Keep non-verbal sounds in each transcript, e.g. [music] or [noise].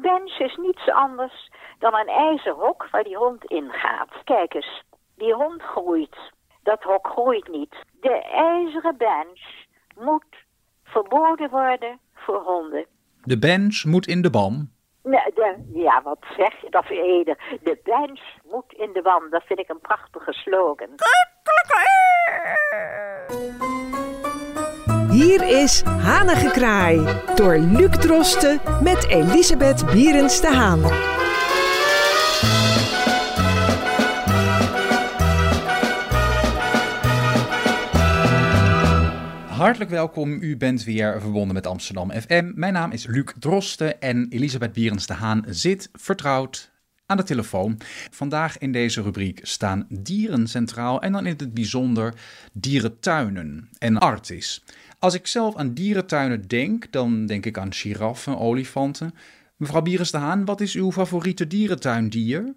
Een bench is niets anders dan een ijzerhok waar die hond in gaat. Kijk eens, die hond groeit. Dat hok groeit niet. De ijzeren bench moet verboden worden voor honden. De bench moet in de bam. Nee, de, ja, wat zeg je dat Ede? De bench moet in de bam. Dat vind ik een prachtige slogan. Hier is Hanengekraai door Luc Drosten met Elisabeth Bierens de Haan. Hartelijk welkom, u bent weer verbonden met Amsterdam FM. Mijn naam is Luc Drosten en Elisabeth Bierens de Haan zit vertrouwd aan de telefoon. Vandaag in deze rubriek staan dieren centraal en dan in het bijzonder dierentuinen en artis. Als ik zelf aan dierentuinen denk, dan denk ik aan giraffen, olifanten. Mevrouw Bierens de Haan, wat is uw favoriete dierentuindier?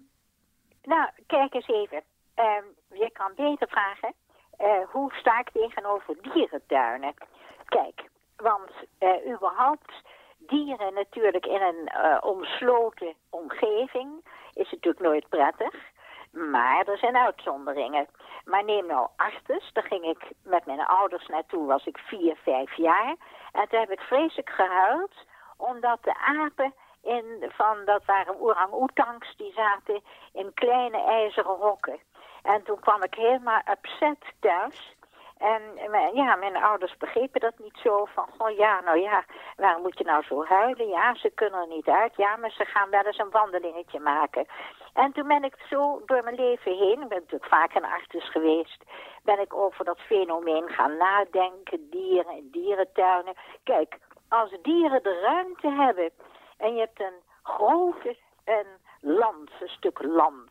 Nou, kijk eens even. Ehm, je kan beter vragen, uh, hoe sta ik tegenover dierentuinen? Kijk, want uh, überhaupt dieren natuurlijk in een uh, omsloten omgeving is natuurlijk nooit prettig. Maar er zijn uitzonderingen. Maar neem nou Artes, daar ging ik met mijn ouders naartoe, was ik vier, vijf jaar. En toen heb ik vreselijk gehuild, omdat de apen in, van, dat waren orang-oetangs, die zaten in kleine ijzeren hokken. En toen kwam ik helemaal upset thuis. En ja, mijn ouders begrepen dat niet zo. Van, oh ja, nou ja, waarom moet je nou zo huilen? Ja, ze kunnen er niet uit. Ja, maar ze gaan wel eens een wandelingetje maken. En toen ben ik zo door mijn leven heen, ik ben natuurlijk vaak in artis geweest, ben ik over dat fenomeen gaan nadenken, dieren en dierentuinen. Kijk, als dieren de ruimte hebben en je hebt een grote een land, een stuk land,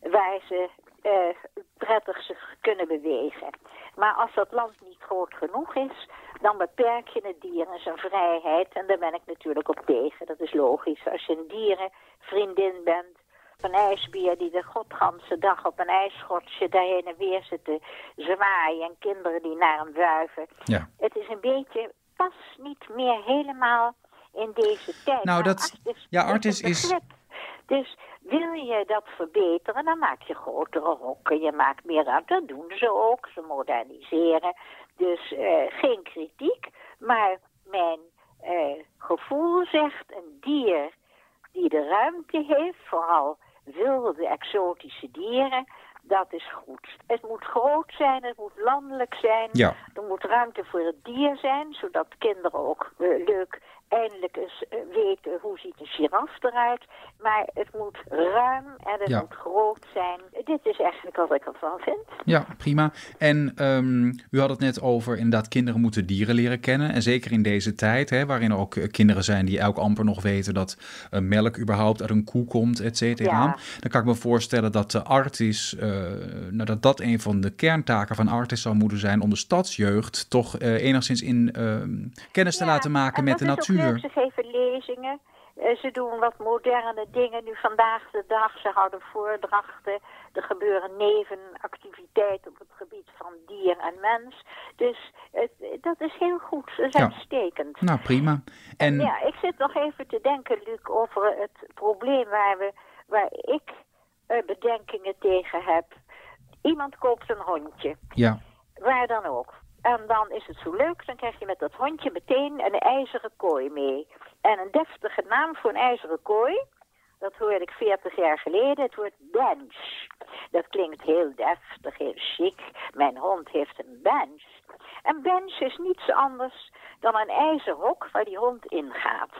waar ze uh, prettig zich kunnen bewegen. Maar als dat land niet groot genoeg is, dan beperk je het dier in zijn vrijheid. En daar ben ik natuurlijk op tegen. Dat is logisch. Als je een dierenvriendin bent, een ijsbeer die de godganse dag op een ijsschotje daarheen en weer zit te zwaaien en kinderen die naar hem wuiven. Ja. Het is een beetje, pas niet meer helemaal in deze tijd. Nou, dat, ja, Artis is... Dus wil je dat verbeteren, dan maak je grotere hokken, je maakt meer ruimte. Dat doen ze ook, ze moderniseren. Dus uh, geen kritiek, maar mijn uh, gevoel zegt een dier die de ruimte heeft, vooral wilde exotische dieren, dat is goed. Het moet groot zijn, het moet landelijk zijn. Ja. Er moet ruimte voor het dier zijn, zodat kinderen ook uh, leuk eindelijk eens uh, weten hoe ziet een giraf eruit. Maar het moet ruim en het Ja. moet groot zijn. Dit is eigenlijk wat ik ervan vind. Ja, prima. En ehm, u had het net over inderdaad kinderen moeten dieren leren kennen. En zeker in deze tijd, hè, waarin er ook eh, kinderen zijn die elk amper nog weten dat eh, melk überhaupt uit een koe komt, et cetera. Ja. Dan kan ik me voorstellen dat de artis, eh, nou, dat dat een van de kerntaken van artis zou moeten zijn om de stadsjeugd toch eh, enigszins in ehm, kennis te Ja, laten maken en met de natuur. Ze geven lezingen. Eh, ze doen wat moderne dingen nu vandaag de dag. Ze houden voordrachten. Er gebeuren nevenactiviteiten op het gebied van dier en mens. Dus het, dat is heel goed. Dat is Ja. uitstekend. Nou, prima. En Ja, ik zit nog even te denken, Luc, over het probleem waar, we, waar ik eh, bedenkingen tegen heb. Iemand koopt een hondje, ja, waar dan ook. En dan is het zo leuk, dan krijg je met dat hondje meteen een ijzeren kooi mee. En een deftige naam voor een ijzeren kooi, dat hoorde ik 40 jaar geleden, het wordt bench. Dat klinkt heel deftig, heel chic. Mijn hond heeft een bench. Een bench is niets anders dan een ijzerhok waar die hond in gaat.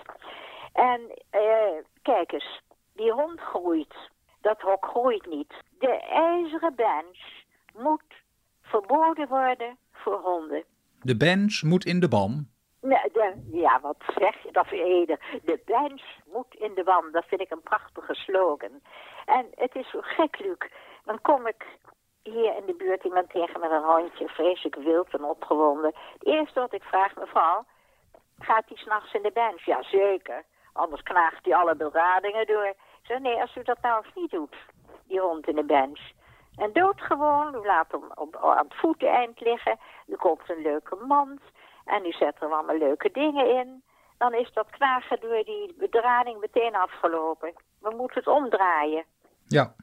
En eh, kijk eens, die hond groeit. Dat hok groeit niet. De ijzeren bench moet verboden worden voor honden. de bench moet in de. Nee, de, ja, wat zeg je dat Ede? De bench moet in de wand. Dat vind ik een prachtige slogan. En het is zo gek, Luc. Dan kom ik hier in de buurt iemand tegen met een hondje, vreselijk wild en opgewonden. Het eerste wat ik vraag, mevrouw, gaat hij s'nachts in de bench? Ja, zeker. Anders knaagt hij alle beradingen door. Ik zeg, nee, als u dat nou eens niet doet, die hond in de bench. En doodgewoon, u laat hem op, aan het voeteneind liggen. U koopt een leuke mand. En u zet er allemaal leuke dingen in. dan is dat knagen door die bedrading meteen afgelopen. We moeten het omdraaien. Ja,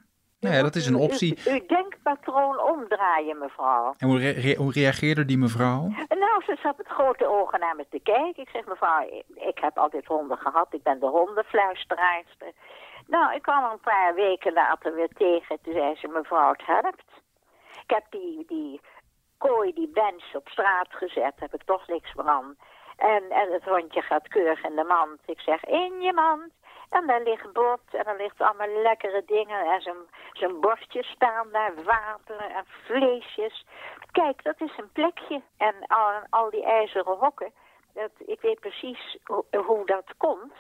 nou ja dat is een optie. U, uw denkpatroon omdraaien, mevrouw. En hoe, re hoe, reageerde die mevrouw? Nou, ze zat met grote ogen naar me te kijken. Ik zeg, mevrouw, ik heb altijd honden gehad. Ik ben de hondenfluisteraarster. Nou, ik kwam een paar weken later weer tegen. Toen zei ze, mevrouw, het helpt. Ik heb die, die kooi, die bench op straat gezet. Heb ik toch niks meer aan. En, en het hondje gaat keurig in de mand. Ik zeg, in je mand. En daar ligt bot en er ligt allemaal lekkere dingen. En zijn, zijn bordjes staan daar, water en vleesjes. Kijk, dat is een plekje. En al, al die ijzeren hokken. Dat, ik weet precies hoe dat komt.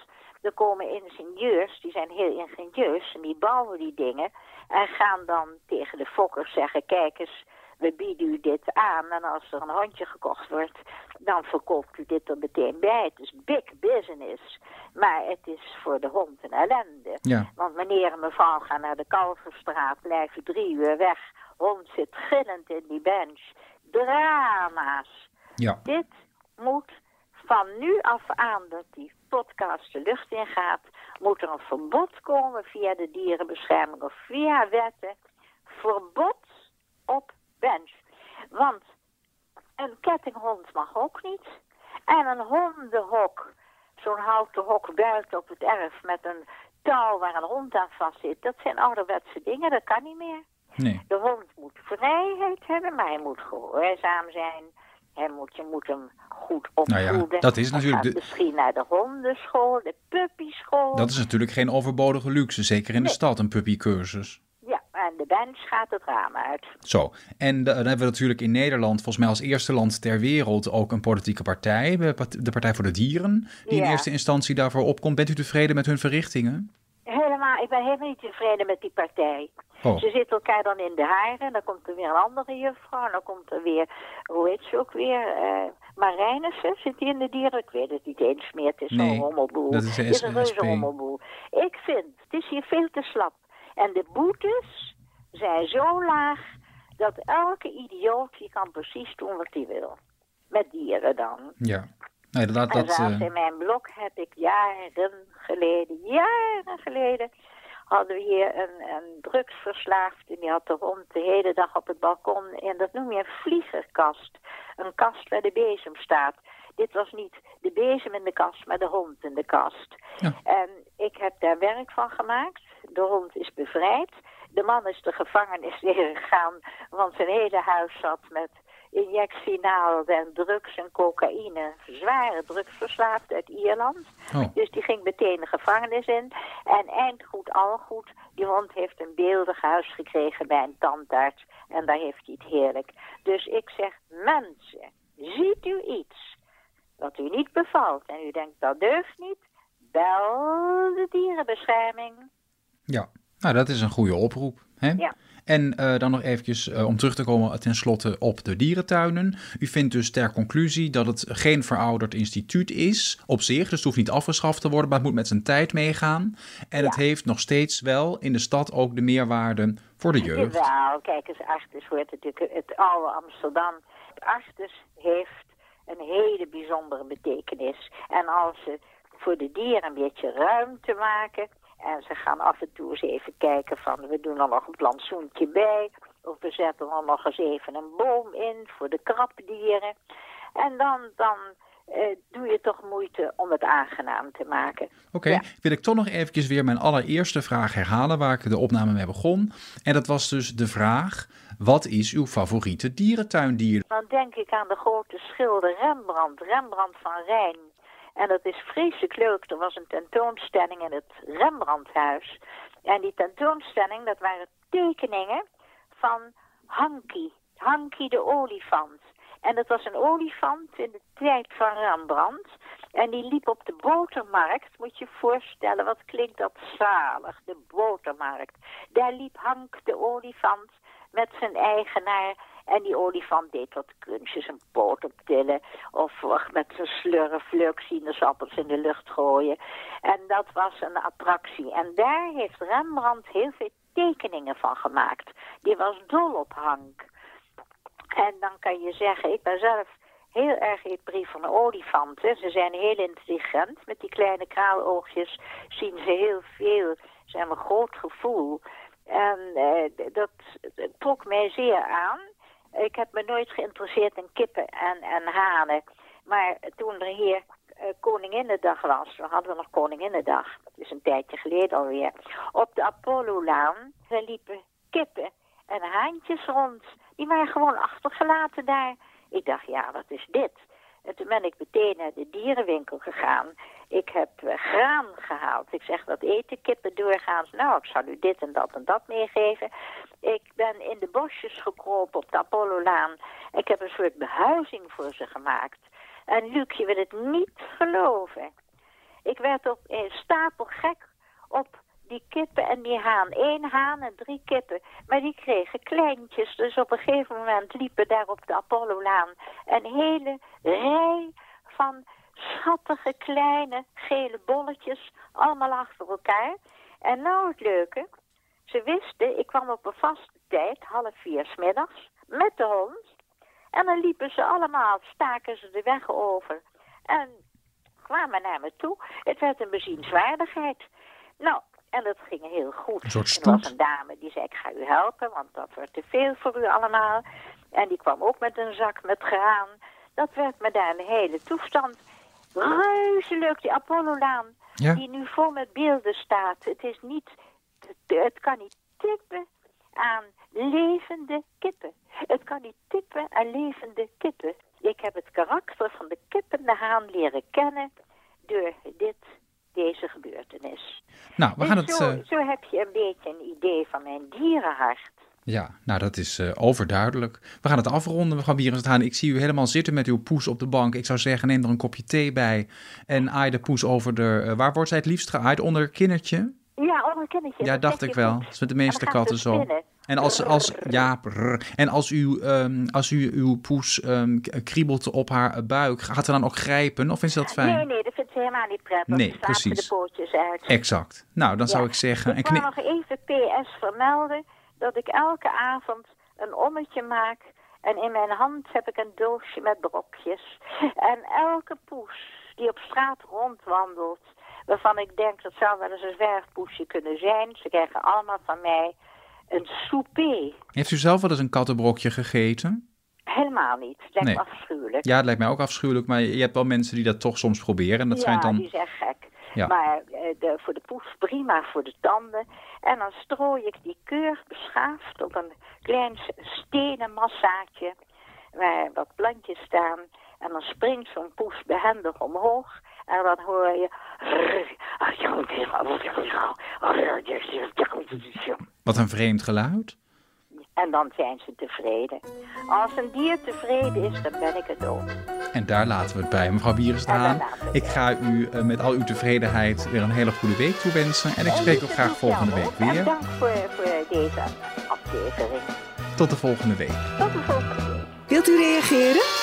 Er komen ingenieurs, die zijn heel ingenieus en die bouwen die dingen. En gaan dan tegen de fokkers zeggen, kijk eens, we bieden u dit aan. En als er een hondje gekocht wordt, dan verkoopt u dit er meteen bij. Het is big business. Maar het is voor de hond een ellende. Ja. Want meneer en mevrouw gaan naar de Kalverstraat, blijven drie uur weg. Hond zit gillend in die bench. Drama's. Ja. Dit moet van nu af aan dat die podcast de lucht ingaat, moet er een verbod komen via de dierenbescherming of via wetten. Verbod op bench. Want een kettinghond mag ook niet. En een hondenhok, zo'n houten hok buiten op het erf met een touw waar een hond aan vast zit, dat zijn ouderwetse dingen, dat kan niet meer. Nee. De hond moet vrijheid hebben, maar hij moet gehoorzaam zijn. Moet, je moet hem goed Nou opvoeden. ja, dat is natuurlijk de- misschien naar de hondenschool, de puppyschool. Dat is natuurlijk geen overbodige luxe, zeker in de stad, een puppycursus. Ja, en de bench gaat het raam uit. Zo, en dan hebben we natuurlijk in Nederland, volgens mij als eerste land ter wereld, ook een politieke partij, de Partij voor de Dieren, die in eerste instantie daarvoor opkomt. Bent u tevreden met hun verrichtingen? Ik ben helemaal niet tevreden met die partij. Oh, Ze zitten elkaar dan in de haren, dan komt er weer een andere juffrouw, en dan komt er weer, hoe heet ze ook weer, eh Marijnissen, zit die in de dieren? Ik weet het niet eens meer, het is Nee, zo'n hommelboel. dat is de Het is een reuze hommelboel. Ik vind, het is hier veel te slap. En de boetes zijn zo laag, dat elke idioot, die kan precies doen wat hij wil. Met dieren dan. ja. Nee, laat En dat... zelfs eh, in mijn blok heb ik jaren geleden, jaren geleden, hadden we hier een, een drugsverslaafde. Die had de hond de hele dag op het balkon. En dat noem je een vliegerkast. Een kast waar de bezem staat. Dit was niet de bezem in de kast, maar de hond in de kast. Ja. En ik heb daar werk van gemaakt. De hond is bevrijd. De man is de gevangenis [laughs] ingegaan, want zijn hele huis zat met injectienaalden en drugs en cocaïne. Zware drugsverslaafd uit Ierland. oh, Dus die ging meteen de gevangenis in. En eind goed, al goed. Die hond heeft een beeldig huis gekregen bij een tandarts. En daar heeft hij het heerlijk. Dus ik zeg, mensen, ziet u iets wat u niet bevalt en u denkt dat deugt niet, bel de dierenbescherming. ja. Nou, dat is een goede oproep. Hè? Ja. En eh, dan nog eventjes eh, om terug te komen tenslotte op de dierentuinen. U vindt dus ter conclusie dat het geen verouderd instituut is op zich. Dus het hoeft niet afgeschaft te worden, maar het moet met zijn tijd meegaan. En het Ja. heeft nog steeds wel in de stad ook de meerwaarde voor de jeugd. Jawel, kijk eens, Arctus hoort natuurlijk het oude Amsterdam. Arctus heeft een hele bijzondere betekenis. En als ze voor de dieren een beetje ruimte maken... en ze gaan af en toe eens even kijken van... we doen er nog een plantsoentje bij... of we zetten er nog eens even een boom in voor de krabdieren... en dan, dan eh, doe je toch moeite om het aangenaam te maken. Oké, Ja. wil ik toch nog eventjes weer mijn allereerste vraag herhalen waar ik de opname mee begon. En dat was dus de vraag, wat is uw favoriete dierentuindier? Dan denk ik aan de grote schilder Rembrandt, Rembrandt van Rijn. En dat is vreselijk leuk. Er was een tentoonstelling in het Rembrandthuis. En die tentoonstelling, dat waren tekeningen van Hanky. Hanky de olifant. En dat was een olifant in de tijd van Rembrandt. En die liep op de botermarkt, moet je je voorstellen, wat klinkt dat zalig, de botermarkt. Daar liep Hank de olifant met zijn eigenaar. En die olifant deed wat kunstjes, een poot optillen. Of met zijn slurf leuk sinaasappels in de lucht gooien. En dat was een attractie. En daar heeft Rembrandt heel veel tekeningen van gemaakt. Die was dol op Hank. En dan kan je zeggen, ik ben zelf heel erg eet brief van olifanten. Ze zijn heel intelligent. Met die kleine kraaloogjes zien ze heel veel. Ze hebben een groot gevoel. En dat, dat trok mij zeer aan. Ik heb me nooit geïnteresseerd in kippen en, en hanen. Maar toen er hier uh, Koninginnedag was, we hadden we nog Koninginnedag, dat is een tijdje geleden alweer, op de Apollo-laan, liepen kippen en haantjes rond. Die waren gewoon achtergelaten daar. Ik dacht, ja, wat is dit? En toen ben ik meteen naar de dierenwinkel gegaan. Ik heb uh, graan gehaald. Ik zeg, wat eten kippen doorgaans? Nou, ik zal u dit en dat en dat meegeven. Ik ben in de bosjes gekropen op de Apollo-laan. Ik heb een soort behuizing voor ze gemaakt. En Luc, je wil het niet geloven. Ik werd op een stapel gek op die kippen en die haan. Eén haan en drie kippen. Maar die kregen kleintjes. Dus op een gegeven moment liepen daar op de Apollo-laan een hele rij van schattige kleine gele bolletjes. Allemaal achter elkaar. En nou het leuke. Ze wisten, ik kwam op een vaste tijd, half vier s middags, met de hond. En dan liepen ze allemaal, staken ze de weg over. En kwamen naar me toe. Het werd een bezienswaardigheid. Nou, en dat ging heel goed. Er was een dame die zei, ik ga u helpen, want dat wordt te veel voor u allemaal. En die kwam ook met een zak met graan. Dat werd me daar een hele toestand. Reuze leuk, die Apollo-laan, ja. die nu vol met beelden staat. Het is niet, het kan niet tippen aan levende kippen. Het kan niet tippen aan levende kippen. Ik heb het karakter van de kippende haan leren kennen door dit, deze gebeurtenis. Nou, we gaan dus het... Zo, uh... zo heb je een beetje een idee van mijn dierenhart. Ja, nou dat is uh, overduidelijk. We gaan het afronden, mevrouw Bierens Haan. Ik zie u helemaal zitten met uw poes op de bank. Ik zou zeggen, neem er een kopje thee bij en aai de poes over de... Uh, waar wordt zij het liefst geaaid? Onder kindertje? Ja, dacht ik wel. Dat is met de meeste katten zo. spinnen. En als, als, ja, brrr. en als u, um, als u uw poes um, kriebelt op haar buik, gaat ze dan ook grijpen of is dat fijn? Nee, nee, dat vindt ze helemaal niet prettig. Nee, precies. de pootjes uit. Exact. Nou, dan zou ik zeggen... Ik wil nog even PS vermelden dat ik elke avond een ommetje maak. En in mijn hand heb ik een doosje met brokjes. [laughs] En elke poes die op straat rondwandelt, waarvan ik denk dat zou wel eens een zwerfpoesje kunnen zijn. Ze krijgen allemaal van mij een souper. Heeft u zelf wel eens een kattenbrokje gegeten? Helemaal niet. Het lijkt Nee. me afschuwelijk. Ja, het lijkt mij ook afschuwelijk, maar je hebt wel mensen die dat toch soms proberen. En dat ja, dan... die zijn gek. Ja. Maar eh, de, voor de poes prima, voor de tanden. En dan strooi ik die keurig beschaafd op een klein stenen massaatje waar wat plantjes staan. En dan springt zo'n poes behendig omhoog. En dan hoor je... Wat een vreemd geluid. En dan zijn ze tevreden. Als een dier tevreden is, dan ben ik het ook. En daar laten we het bij. Mevrouw En het ik ga u eh, met al uw tevredenheid weer een hele goede week toewensen. En ik spreek u graag volgende week En weer. dank voor, voor deze aflevering. Tot de volgende week. Tot de volgende week. Wilt u reageren?